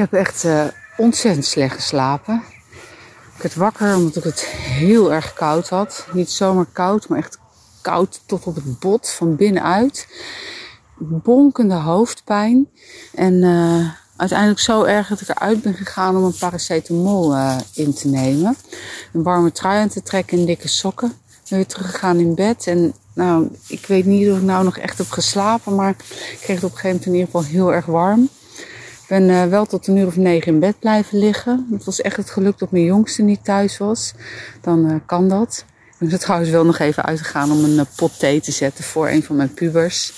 heb echt uh, ontzettend slecht geslapen. Ik werd wakker omdat ik het heel erg koud had. Niet zomaar koud, maar echt koud tot op het bot van binnenuit. Bonkende hoofdpijn. En uh, uiteindelijk zo erg dat ik eruit ben gegaan om een paracetamol uh, in te nemen. Een warme trui aan te trekken en dikke sokken. Ben weer teruggegaan in bed. En nou, ik weet niet of ik nou nog echt heb geslapen, maar ik kreeg het op een gegeven moment in ieder geval heel erg warm. Ben uh, wel tot een uur of negen in bed blijven liggen. Het was echt het geluk dat mijn jongste niet thuis was. Dan uh, kan dat. Ik ben er trouwens wel nog even uitgegaan om een uh, pot thee te zetten voor een van mijn pubers.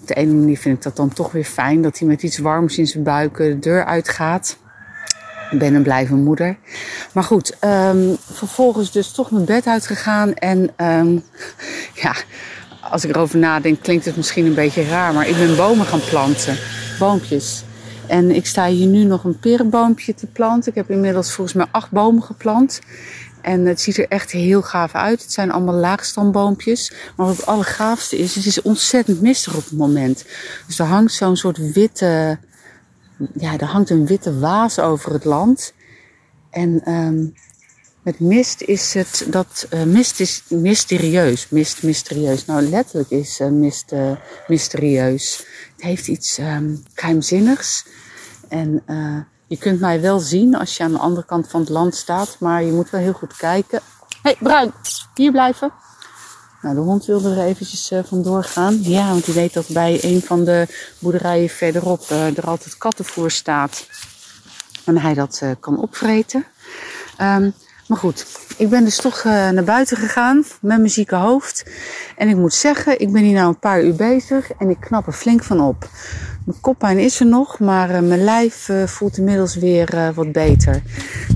Op de ene manier vind ik dat dan toch weer fijn dat hij met iets warms in zijn buik de deur uitgaat. Ben een blijve moeder. Maar goed, um, vervolgens dus toch mijn bed uitgegaan. En um, ja, als ik erover nadenk, klinkt het misschien een beetje raar. Maar ik ben bomen gaan planten. Boompjes. En ik sta hier nu nog een perenboompje te planten. Ik heb inmiddels volgens mij acht bomen geplant. En het ziet er echt heel gaaf uit. Het zijn allemaal laagstammboompjes. Maar wat het allergaafste is, het is ontzettend mistig op het moment. Dus er hangt zo'n soort witte, ja, er hangt een witte waas over het land. En um, met mist is het, dat, uh, mist is mysterieus. Mist, mysterieus. Nou, letterlijk is uh, mist uh, mysterieus. Het heeft iets um, geheimzinnigs. En uh, je kunt mij wel zien als je aan de andere kant van het land staat, maar je moet wel heel goed kijken. Hé, hey, Bruin, hier blijven. Nou, de hond wilde er eventjes uh, vandoor gaan. Ja, want die weet dat bij een van de boerderijen verderop uh, er altijd kattenvoer staat. En hij dat kan opvreten. Um, maar goed, ik ben dus toch uh, naar buiten gegaan met mijn zieke hoofd. En ik moet zeggen, ik ben hier nou een paar uur bezig en ik knap er flink van op. Mijn koppijn is er nog, maar uh, mijn lijf uh, voelt inmiddels weer wat beter.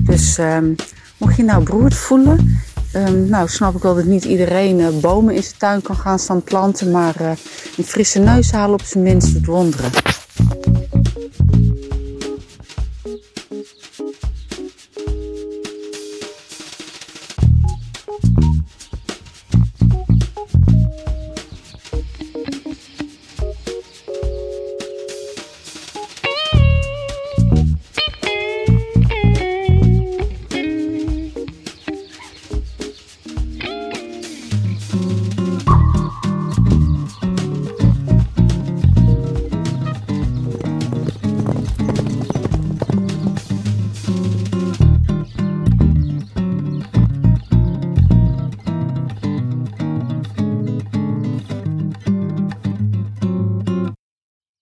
Dus um, mocht je nou beroerd voelen, um, nou snap ik wel dat niet iedereen bomen in zijn tuin kan gaan staan planten. Maar een frisse neus halen op zijn minst het wonderen.